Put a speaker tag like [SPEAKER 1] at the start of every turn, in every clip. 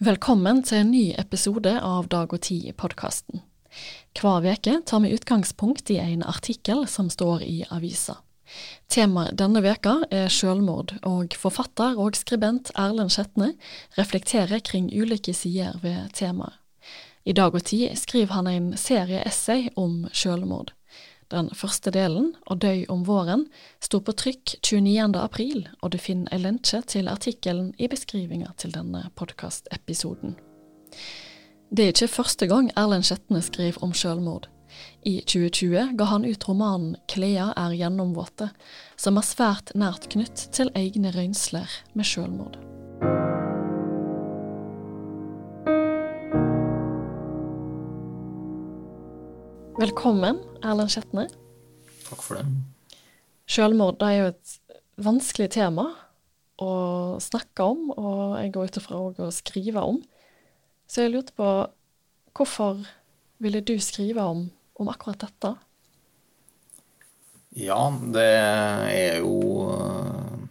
[SPEAKER 1] Velkommen til en ny episode av Dag og Tid-podkasten. Hver uke tar vi utgangspunkt i en artikkel som står i avisa. Temaet denne veka er selvmord, og forfatter og skribent Erlend Skjetne reflekterer kring ulike sider ved temaet. I Dag og Tid skriver han en serie essay om selvmord. Den første delen, Og døy om våren, sto på trykk 29. april, og du finner en lenke til artikkelen i beskrivinga til denne podkastepisoden. Det er ikke første gang Erlend Skjetne skriver om selvmord. I 2020 ga han ut romanen 'Klea er gjennomvåte', som er svært nært knytt til egne røynsler med selvmord. Velkommen, Erlend Skjetne.
[SPEAKER 2] Takk for det.
[SPEAKER 1] Selvmord er jo et vanskelig tema å snakke om, og jeg går ut ifra òg å skrive om. Så jeg lurte på hvorfor ville du skrive om, om akkurat dette?
[SPEAKER 2] Ja, det er jo eh,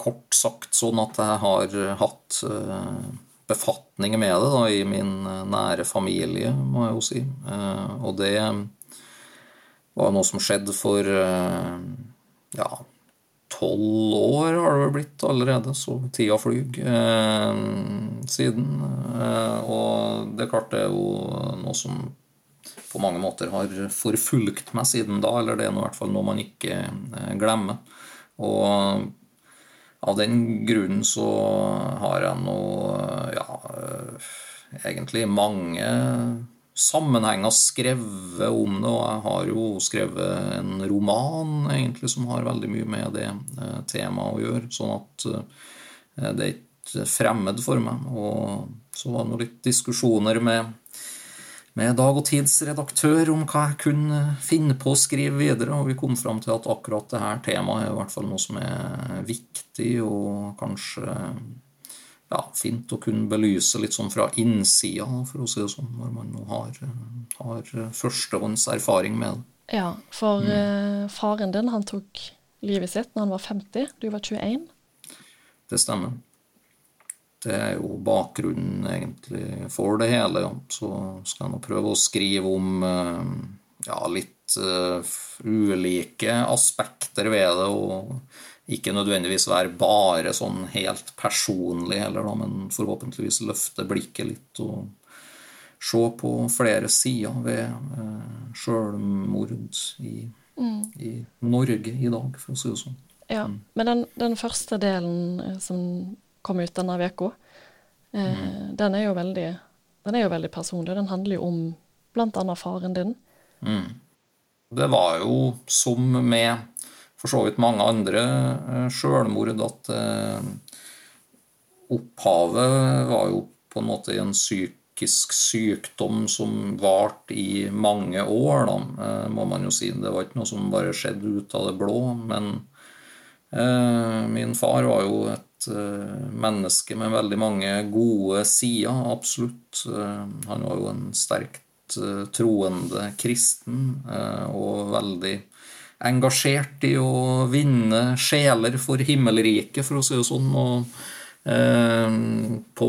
[SPEAKER 2] kort sagt sånn at jeg har hatt eh, befatning med det da, i min eh, nære familie, må jeg jo si. Eh, og det var noe som skjedde for eh, ja, tolv år har det vel blitt allerede, så tida flyr siden. Og det er klart det er jo noe som på mange måter har forfulgt meg siden da, eller det er i hvert fall noe man ikke glemmer. Og av den grunnen så har jeg nå ja, eh, egentlig mange sammenhenger skrevet om det, og jeg har jo skrevet en roman egentlig som har veldig mye med det eh, temaet å gjøre, sånn at eh, det er ikke fremmed for meg. Og så var det nå litt diskusjoner med med Dag og Tids redaktør om hva jeg kunne finne på å skrive videre, og vi kom fram til at akkurat dette temaet er i hvert fall noe som er viktig, og kanskje ja, fint å kunne belyse litt sånn fra innsida, for å si det sånn, når man nå har, har førstehånds erfaring med det.
[SPEAKER 1] Ja, for mm. uh, faren din han tok livet sitt når han var 50, du var 21?
[SPEAKER 2] Det stemmer. Det er jo bakgrunnen egentlig for det hele. Så skal jeg nå prøve å skrive om eh, ja, litt uh, ulike aspekter ved det, og ikke nødvendigvis være bare sånn helt personlig heller, da, men forhåpentligvis løfte blikket litt og se på flere sider ved eh, sjølmord i, mm. i, Norge i dag, for å si det sånn.
[SPEAKER 1] Ja, mm. Men den, den første delen som kom ut denne uka. Eh, mm. Den er jo veldig den er jo veldig personlig. Den handler jo om bl.a. faren din.
[SPEAKER 2] Mm. Det var jo som med for så vidt mange andre eh, sjølmord at eh, opphavet var jo på en måte en psykisk sykdom som varte i mange år, da, eh, må man jo si. Det var ikke noe som bare skjedde ut av det blå. Men min far var jo et menneske med veldig mange gode sider, absolutt. Han var jo en sterkt troende kristen og veldig engasjert i å vinne sjeler for himmelriket, for å si det sånn. Og på,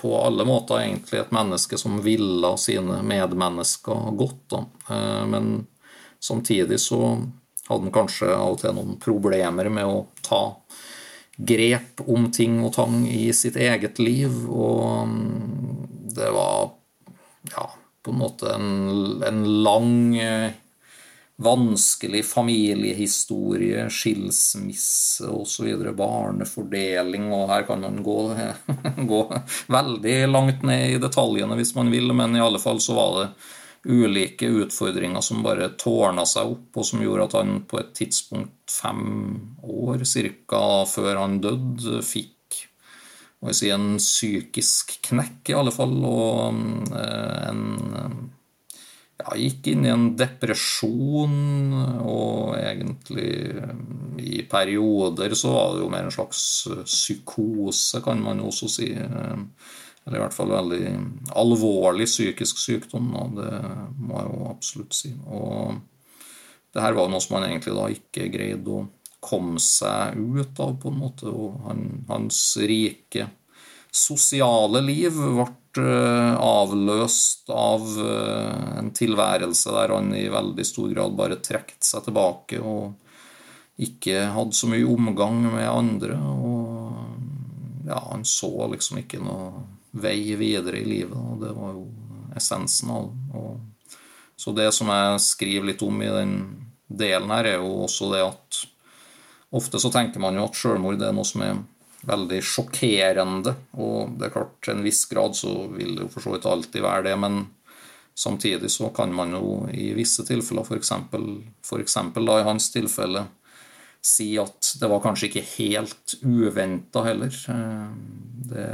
[SPEAKER 2] på alle måter egentlig et menneske som ville sine medmennesker godt. Da. Men samtidig så hadde han kanskje av og til noen problemer med å ta grep om ting og tang i sitt eget liv. Og mm, det var ja, på en måte en, en lang, eh, vanskelig familiehistorie, skilsmisse osv., barnefordeling, og her kan man gå, gå veldig langt ned i detaljene hvis man vil, men i alle fall så var det ulike utfordringer som bare tårna seg opp, og som gjorde at han på et tidspunkt fem år cirka før han døde, fikk si, en psykisk knekk, i alle fall, og eh, en ja, gikk inn i en depresjon, og egentlig i perioder så var det jo mer en slags psykose, kan man jo også si. Eller i hvert fall veldig alvorlig psykisk sykdom. Og det må jeg jo absolutt si. Og det her var noe som han egentlig da ikke greide å komme seg ut av, på en måte. Og han, hans rike sosiale liv ble eh, avløst av eh, en tilværelse der han i veldig stor grad bare trekte seg tilbake og ikke hadde så mye omgang med andre. Og ja, han så liksom ikke noe vei videre i livet, og det var jo essensen av det. Så det som jeg skriver litt om i den delen her, er jo også det at ofte så tenker man jo at selvmord er noe som er veldig sjokkerende. Og det er klart, til en viss grad så vil det jo for så vidt alltid være det, men samtidig så kan man jo i visse tilfeller, f.eks. da i hans tilfelle, si at det var kanskje ikke helt uventa heller. Eh, det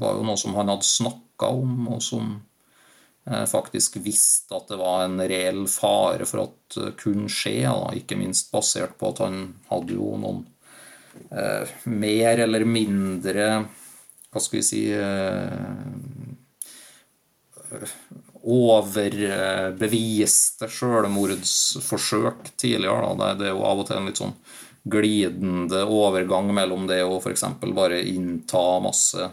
[SPEAKER 2] var jo noe som han hadde snakka om, og som faktisk visste at det var en reell fare for at det kunne skje, da. ikke minst basert på at han hadde jo noen eh, mer eller mindre Hva skal vi si eh, Overbeviste selvmordsforsøk tidligere. Da. Det er jo av og til en litt sånn glidende overgang mellom det å f.eks. bare innta masse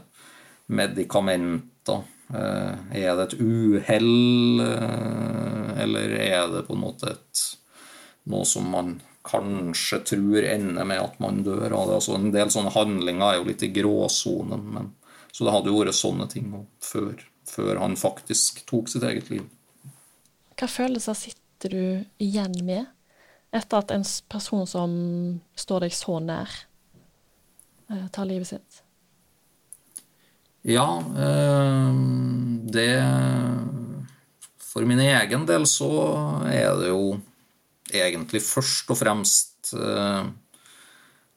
[SPEAKER 2] medikamenter. Eh, er det et uhell, eh, eller er det på en måte et, noe som man kanskje tror ender med at man dør. Altså en del sånne handlinger er jo litt i gråsonen. Men, så det hadde jo vært sånne ting før, før, han faktisk tok sitt eget liv.
[SPEAKER 1] Hva følelser sitter du igjen med etter at en person som står deg så nær, eh, tar livet sitt?
[SPEAKER 2] Ja, eh, det For min egen del så er det jo egentlig først og fremst eh,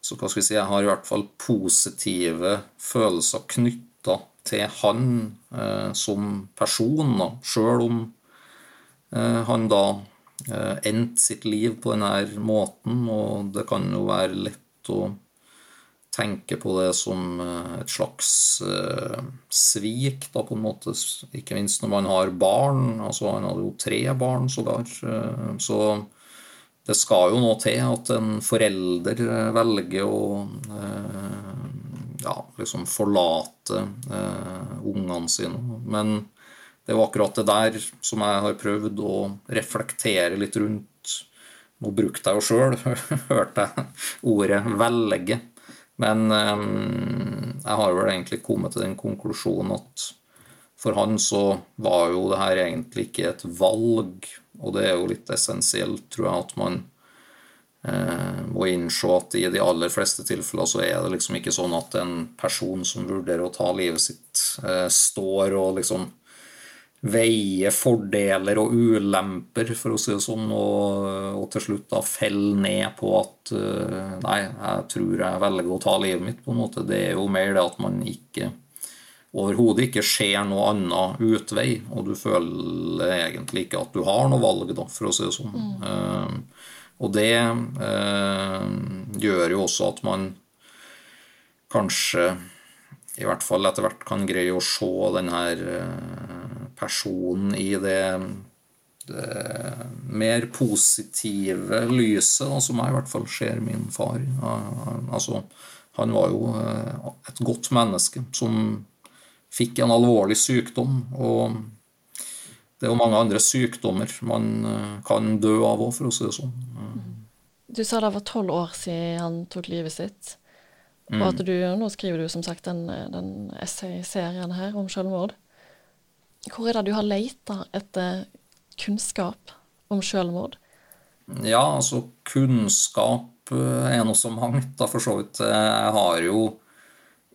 [SPEAKER 2] Så hva skal vi si Jeg har i hvert fall positive følelser knytta til han eh, som person, da. Sjøl om eh, han da endte sitt liv på denne måten, og det kan jo være lett å tenke på det som et slags svik, da, på en måte. Ikke minst når man har barn. Altså, han hadde jo tre barn sågar. Så det skal jo nå til at en forelder eh, velger å eh, ja, liksom forlate eh, ungene sine. Men det jo akkurat det der som jeg har prøvd å reflektere litt rundt. Nå brukte jeg jo sjøl, hørte jeg ordet 'velge'. Men jeg har vel egentlig kommet til den konklusjonen at for han så var jo det her egentlig ikke et valg og det er jo litt essensielt, tror jeg, at man eh, må innse at i de aller fleste tilfeller så er det liksom ikke sånn at en person som vurderer å ta livet sitt, eh, står og liksom veier fordeler og ulemper, for å si det sånn, og, og til slutt da faller ned på at eh, Nei, jeg tror jeg velger å ta livet mitt, på en måte. Det er jo mer det at man ikke overhodet ikke ser noe annen utvei, og du føler egentlig ikke at du har noe valg, da, for å si det sånn. Mm. Uh, og det uh, gjør jo også at man kanskje i hvert fall etter hvert kan greie å se denne uh, personen i det, det mer positive lyset, da, som jeg i hvert fall ser min far. altså, han var jo et godt menneske som fikk en alvorlig sykdom. Og det er jo mange andre sykdommer man eh, kan dø av òg, for å si det sånn.
[SPEAKER 1] Du sa det var tolv år siden han tok livet sitt. Og at du, nå skriver du som sagt den, den essayserien her om selvmord. Hvor er det du har leita etter kunnskap om selvmord?
[SPEAKER 2] Ja, altså kunnskap eh, er noe så mangt, da, for så vidt. Jeg har jo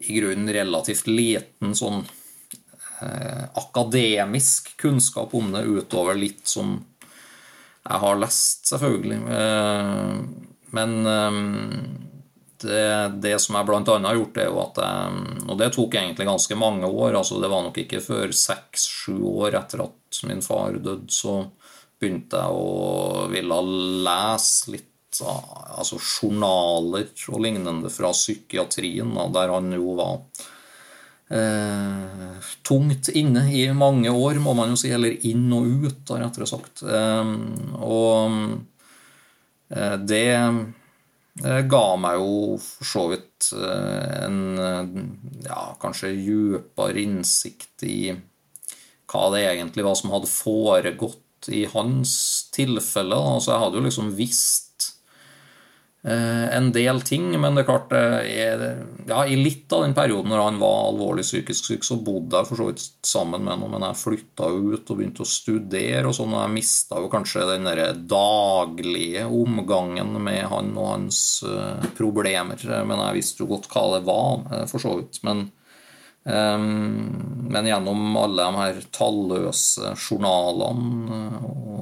[SPEAKER 2] i grunnen relativt liten sånn eh, akademisk kunnskap om det, utover litt som jeg har lest, selvfølgelig. Eh, men eh, det, det, som jeg bl.a. har gjort, er jo at jeg Og det tok egentlig ganske mange år. altså Det var nok ikke før seks-sju år etter at min far døde, så begynte jeg å ville lese litt altså journaler og lignende fra psykiatrien, der han jo var eh, tungt inne i mange år, må man jo si. Eller inn og ut, da, rettere sagt. Eh, og eh, det ga meg jo for så vidt en ja, kanskje dypere innsikt i hva det egentlig var som hadde foregått i hans tilfelle. Altså, jeg hadde jo liksom visst Eh, en del ting, men det er klart er, ja, I litt av den perioden når han var alvorlig psykisk syk, så bodde jeg for så vidt sammen med ham. Men jeg flytta ut og begynte å studere, og sånn, og jeg mista jo kanskje den der daglige omgangen med han og hans uh, problemer. Men jeg visste jo godt hva det var, for så vidt. Men, men gjennom alle de her talløse journalene og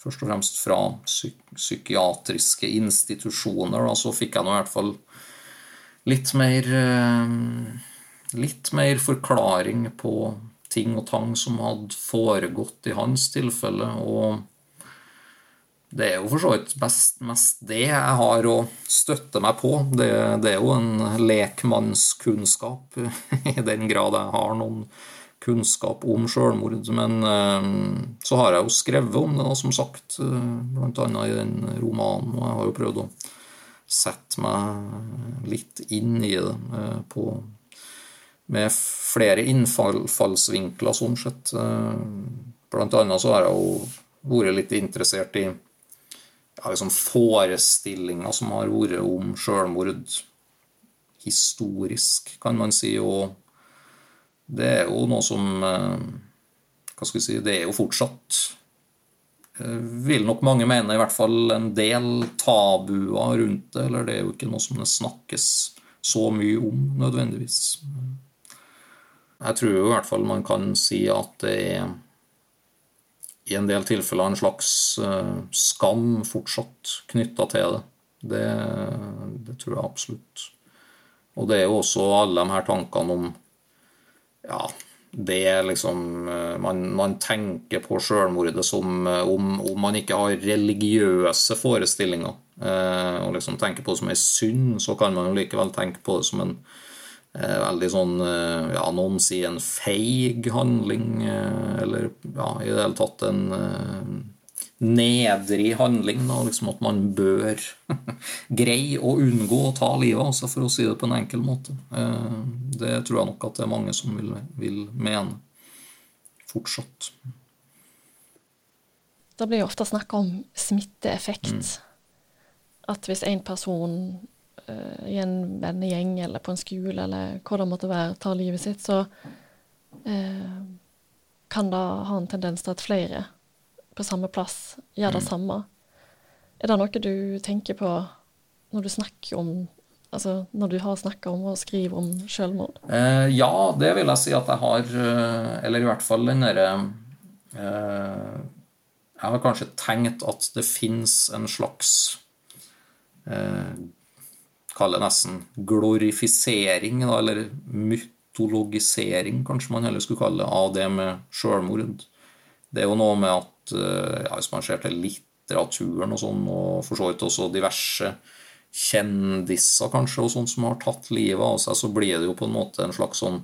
[SPEAKER 2] først og fremst fra psyk psykiatriske institusjoner, da, så fikk jeg nå i hvert fall litt mer eh, Litt mer forklaring på ting og tang som hadde foregått i hans tilfelle. Og det er jo for så vidt mest det jeg har å støtte meg på. Det, det er jo en lekmannskunnskap, i den grad jeg har noen kunnskap om selvmord. Men eh, så har jeg jo skrevet om det, som sagt, eh, bl.a. i den romanen. Og jeg har jo prøvd å sette meg litt inn i det eh, på, med flere innfallsvinkler, sånn sett. Blant annet så har jeg jo vært litt interessert i ja, liksom forestillinger som har vært om selvmord historisk, kan man si. og det er jo noe som eh, Hva skal vi si Det er jo fortsatt eh, vil nok mange mene i hvert fall en del tabuer rundt det. Eller det er jo ikke noe som det snakkes så mye om nødvendigvis. Jeg tror jo i hvert fall man kan si at det er i en del tilfeller en slags eh, skam fortsatt knytta til det. det. Det tror jeg absolutt. Og det er jo også alle de her tankene om ja, det er liksom eh, man, man, tenker på selvmordet som eh, om, om, man ikke har religiøse forestillinger eh, og liksom tenker på det som ei synd, så kan man jo likevel tenke på det som en veldig sånn Ja, noen sier en feig handling, eller ja, i det hele tatt en nedrig handling. Da, liksom at man bør greie å unngå å ta livet av for å si det på en enkel måte. Eh, det tror jeg nok at det er mange som vil, vil mene fortsatt.
[SPEAKER 1] Det blir jo ofte snakk om smitteeffekt. Mm. At hvis en person uh, i en vennegjeng eller på en skole eller hvor det måtte være, tar livet sitt, så uh, kan det ha en tendens til at flere på samme plass, gjør det mm. samme. Er det noe du tenker på når du snakker om Altså når du har snakka om å skrive om selvmord?
[SPEAKER 2] Eh, ja, det vil jeg si at jeg har. Eh, eller i hvert fall den derre eh, Jeg har kanskje tenkt at det fins en slags eh, Kall det nesten glorifisering, da, eller mytologisering, kanskje man heller skulle kalle det, av det med selvmord. Det er jo noe med at ja, Hvis man ser til litteraturen og sånn, og for så vidt også diverse kjendiser kanskje, og sånn som har tatt livet av seg, så blir det jo på en måte en slags sånn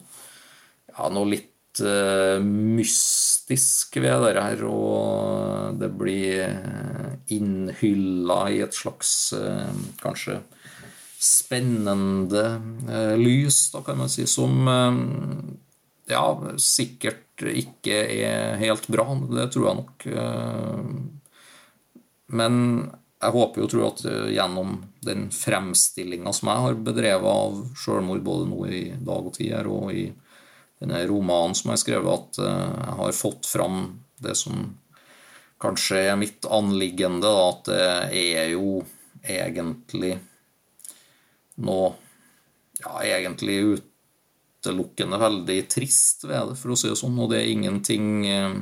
[SPEAKER 2] ja, noe litt uh, mystisk ved det her, og det blir innhylla i et slags uh, kanskje spennende uh, lys, da kan man si, som ja, sikkert ikke er helt bra. Det tror jeg nok. Men jeg håper jo at eh, gjennom den fremstillinga som jeg har bedrevet av sjølmord, både nå i Dag og Tid og i denne romanen som jeg har skrevet, at eh, jeg har fått fram det som kanskje er mitt anliggende, at det er jo egentlig nå ja, egentlig ut utelukkende veldig trist ved det, for å si det sånn. Og det er ingenting eh,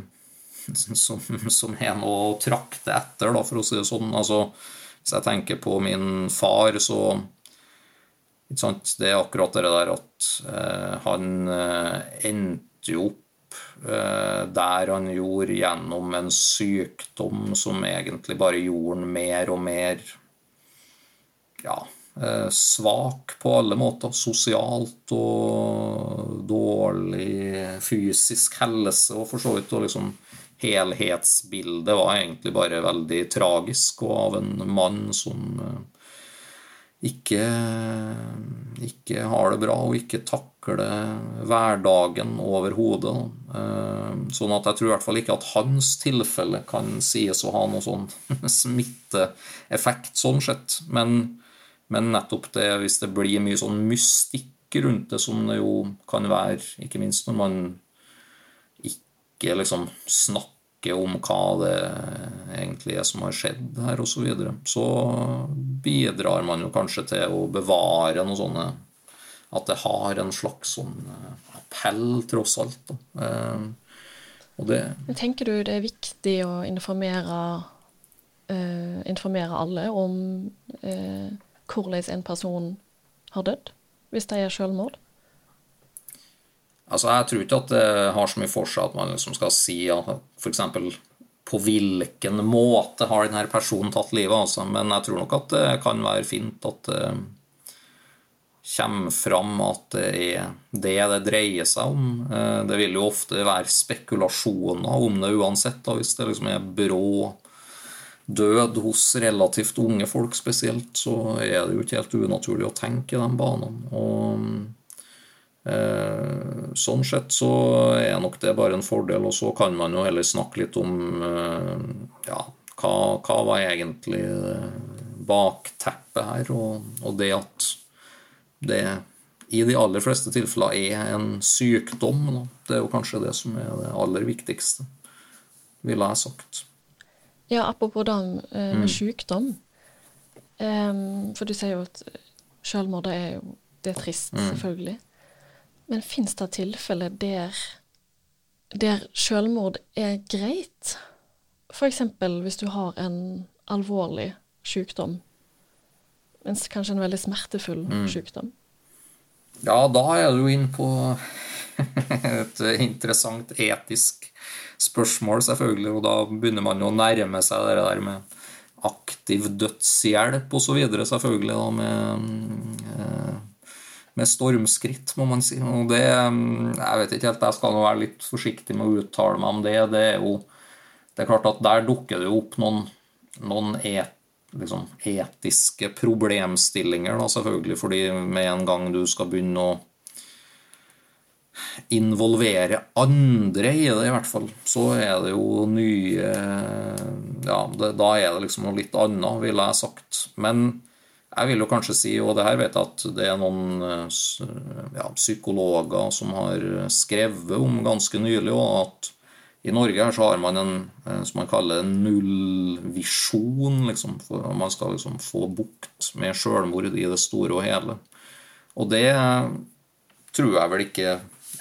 [SPEAKER 2] som, som er noe å trakte etter, da, for å si det sånn. Altså, hvis jeg tenker på min far, så Det er akkurat det der at eh, han eh, endte jo opp eh, der han gjorde gjennom en sykdom som egentlig bare gjorde han mer og mer ja, svak på alle måter. Sosialt og dårlig fysisk helse, og for så vidt Og liksom helhetsbildet var egentlig bare veldig tragisk, og av en mann som eh, ikke, ikke har det bra og ikke takler hverdagen overhodet. Eh, sånn at jeg tror i hvert fall ikke at hans tilfelle kan sies å ha noen sånn smitteeffekt sånn sett. Men, men nettopp det, hvis det blir mye sånn mystikk rundt det, som det jo kan være, ikke minst når man ikke liksom snakker om hva det egentlig er som har skjedd her, osv., så, videre, så bidrar man jo kanskje til å bevare noe sånne At det har en slags sånn eh, appell, tross alt. Da. Eh,
[SPEAKER 1] og det Tenker du det er viktig å informere, uh, informere alle om uh, hvordan en person har dødd, hvis de er selvmord?
[SPEAKER 2] Altså, Jeg tror ikke at det har så mye for seg at man liksom skal si at f.eks. på hvilken måte har denne personen tatt livet, altså. men jeg tror nok at det kan være fint at det kommer fram at det er det det dreier seg om. Eh, det vil jo ofte være spekulasjoner om det uansett, da, hvis det liksom er brå død hos relativt unge folk spesielt, så er det jo ikke helt unaturlig å tenke i de banene. Og Eh, sånn sett så er nok det bare en fordel, og så kan man jo heller snakke litt om eh, ja, hva, hva var egentlig bakteppet her, og, og, det at det i de aller fleste tilfeller er en sykdom. Da. Det er jo kanskje det som er det aller viktigste, ville jeg sagt.
[SPEAKER 1] Ja, apropos det eh, med mm. sykdom. Um, for du sier jo at selvmord er jo det er trist, mm. selvfølgelig. Men fins det tilfeller der, der selvmord er greit? F.eks. hvis du har en alvorlig sykdom, mens kanskje en veldig smertefull mm. sykdom?
[SPEAKER 2] Ja, da er du inn på et interessant etisk spørsmål, selvfølgelig. Og da begynner man jo å nærme seg det der med aktiv dødshjelp osv., selvfølgelig. da med eh, med stormskritt, må man si. Og det mm, Jeg vet ikke helt, jeg skal være litt forsiktig med å uttale meg om det. Det er jo det er klart at der dukker det jo opp noen, noen et, liksom, etiske problemstillinger, da, selvfølgelig. Fordi med en gang du skal begynne å involvere andre i det, i hvert fall, så er det jo nye Ja, det, da er det liksom noe litt annet, ville jeg sagt. Men jeg vil jo kanskje si, og det her vet jeg at det er noen eh, ja, psykologer som har skrevet om ganske nylig, og at i Norge her så har man en eh, som man kaller nullvisjon. Liksom, for man skal liksom få bukt med selvmord i det store og hele. Og det tror jeg vel ikke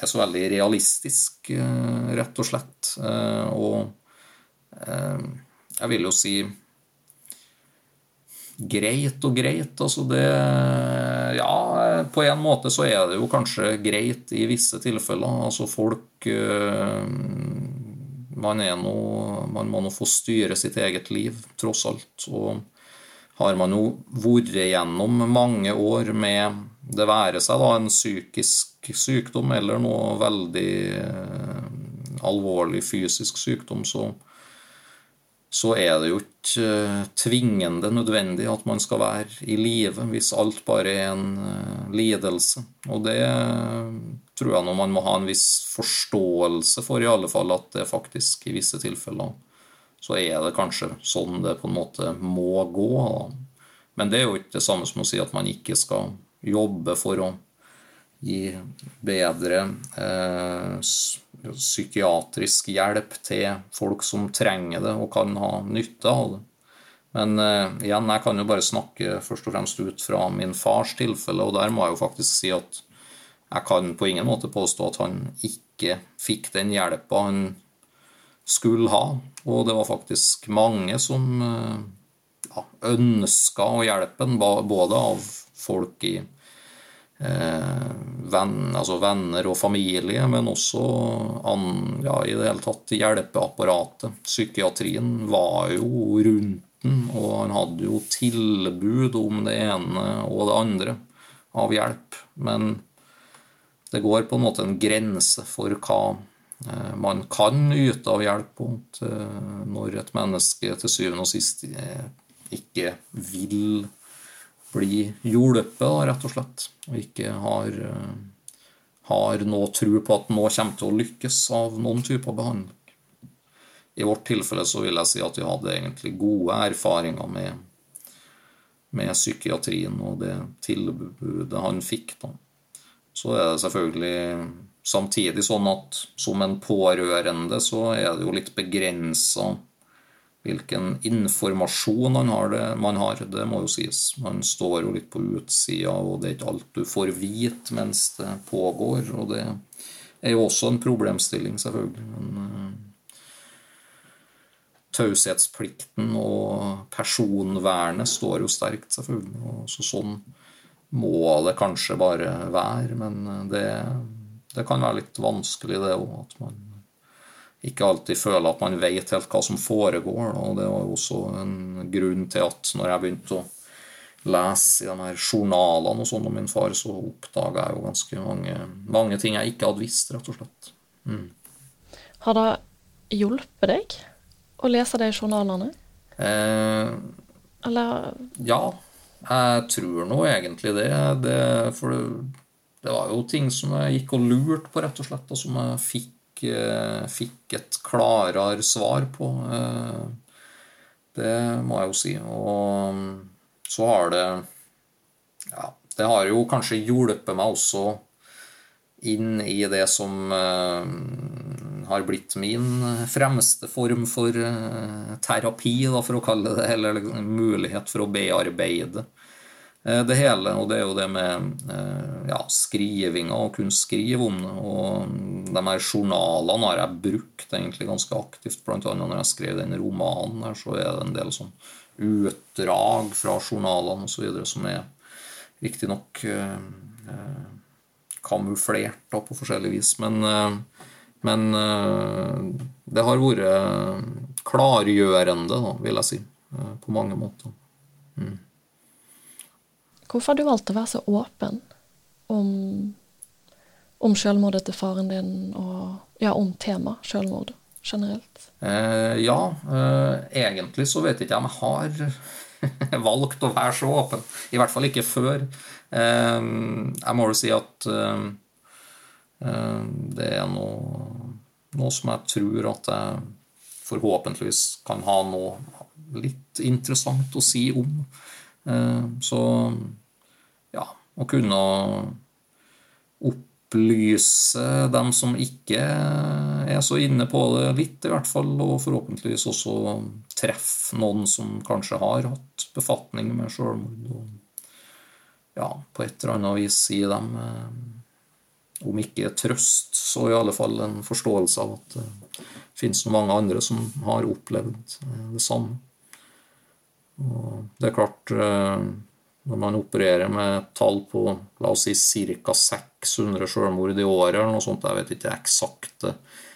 [SPEAKER 2] er så veldig realistisk, eh, rett og slett. Og jeg vil jo si greit og greit. Altså det Ja, på en måte så er det jo kanskje greit i visse tilfeller. Altså folk eh, Man er noe Man må nå få styre sitt eget liv, tross alt. Og har man jo vært gjennom mange år med det være seg da en psykisk sykdom eller noe veldig eh, alvorlig fysisk sykdom, så så er det jo ikke eh, tvingende nødvendig at man skal være i live hvis alt bare er en eh, lidelse. Og det tror jeg nå man må ha en viss forståelse for, i alle fall, at det faktisk i visse tilfeller så er det kanskje sånn det på en måte må gå. Men det er jo ikke det samme som å si at man ikke skal jobbe for å gi bedre eh, psykiatrisk hjelp til folk som trenger det og kan ha nytte av det. Men eh, igjen, jeg kan jo bare snakke først og fremst ut fra min fars tilfelle, og der må jeg jo faktisk si at jeg kan på ingen måte påstå at han ikke fikk den hjelpa han skulle ha. Og det var faktisk mange som eh, ja, ønska å hjelpe ham, både av folk i venn, altså venner og familie, men også an, ja, i det hele tatt hjelpeapparatet. Psykiatrien var jo rundt den, og han hadde jo tilbud om det ene og det andre av hjelp. Men det går på en måte en grense for hva Eh, man kan yte av hjelp når et menneske til syvende og sist eh, ikke vil bli hjulpet, rett og slett, og ikke har, eh, har noe tro på at noe kommer til å lykkes av noen typer behandling. I vårt tilfelle så vil jeg si at vi hadde egentlig gode erfaringer med, med psykiatrien og det tilbudet han fikk. da. Så er det selvfølgelig Samtidig sånn at som en pårørende så er det jo litt begrensa hvilken informasjon man har, det, man har. Det må jo sies. Man står jo litt på utsida, og det er ikke alt du får vite mens det pågår. Og det er jo også en problemstilling, selvfølgelig. Men uh, taushetsplikten og personvernet står jo sterkt, selvfølgelig. Og så sånn må det kanskje bare være, men det det kan være litt vanskelig, det òg. At man ikke alltid føler at man vet helt hva som foregår. Og det var jo også en grunn til at når jeg begynte å lese i de her journalene og sånn om min far, så oppdaga jeg jo ganske mange, mange, ting jeg ikke hadde visst, rett og slett. Mm.
[SPEAKER 1] Har det hjulpet deg å lese de journalene?
[SPEAKER 2] Eh,
[SPEAKER 1] Eller
[SPEAKER 2] Ja, jeg tror nå egentlig det. det for det det var jo ting som jeg gikk og lurte på, rett og slett, og som jeg fikk, fikk et klarere svar på. Eh, det må jeg jo si. Og mm, så har det Ja, det har jo kanskje hjulpet meg også inn i det som uh, har blitt min fremste form for uh, terapi, for å kalle det, eller mulighet for å bearbeide Eh, det hele. Og det er jo det med eh, ja, skrivinga, og kunne skrive om det. Og de her journalene har jeg brukt egentlig ganske aktivt, bl.a. når jeg skrev den romanen her, så er det en del sånn utdrag fra journalene osv. som er riktignok eh, eh, kamuflert da, på forskjellig vis. Men, eh, men eh, det har vært klargjørende, da, vil jeg si, på mange måter. Mm.
[SPEAKER 1] Hvorfor har du valgt å være så åpen om, om selvmordet til faren din, og ja, om temaet selvmord generelt?
[SPEAKER 2] Eh, ja, eh, egentlig så vet ikke jeg om jeg har valgt å være så åpen. I hvert fall ikke før. Eh, jeg må jo si at eh, eh, det er noe, noe som jeg tror at jeg forhåpentligvis kan ha noe litt interessant å si om. Eh, så å kunne opplyse dem som ikke er så inne på det, litt i hvert fall, og forhåpentligvis også treffe noen som kanskje har hatt befatning med selvmord, og ja, på et eller annet vis gi dem, eh, om ikke trøst, så i alle fall en forståelse av at det finnes mange andre som har opplevd eh, det samme. Og det er klart eh, når man opererer med tall på la oss si ca. 600 selvmord i året, eller noe sånt, jeg vet ikke det eksakte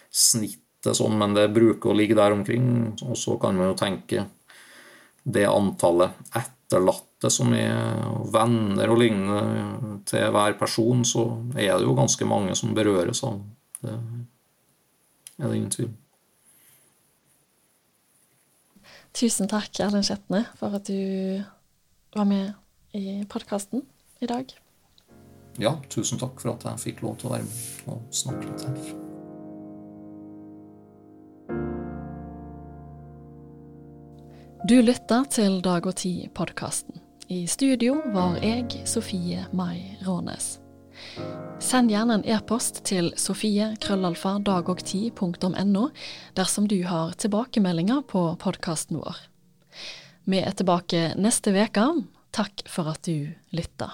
[SPEAKER 2] snittet, sånn, men det bruker å ligge der omkring. Og så kan man jo tenke det antallet etterlatte som er venner og lignende til hver person, så er det jo ganske mange som berøres av det. er det ingen tvil.
[SPEAKER 1] Tusen takk, Erlend Skjetne, for at du var med i podkasten i dag.
[SPEAKER 2] Ja, tusen takk for at jeg fikk lov til å være med og snakke litt her.
[SPEAKER 1] Du lytter til Dag og Tid-podkasten. I studio var jeg, Sofie Mai Rånes. Send gjerne en e-post til sofie.krøllalfa.dagogti.no dersom du har tilbakemeldinger på podkasten vår. Vi er tilbake neste uke Takk for at du lytta.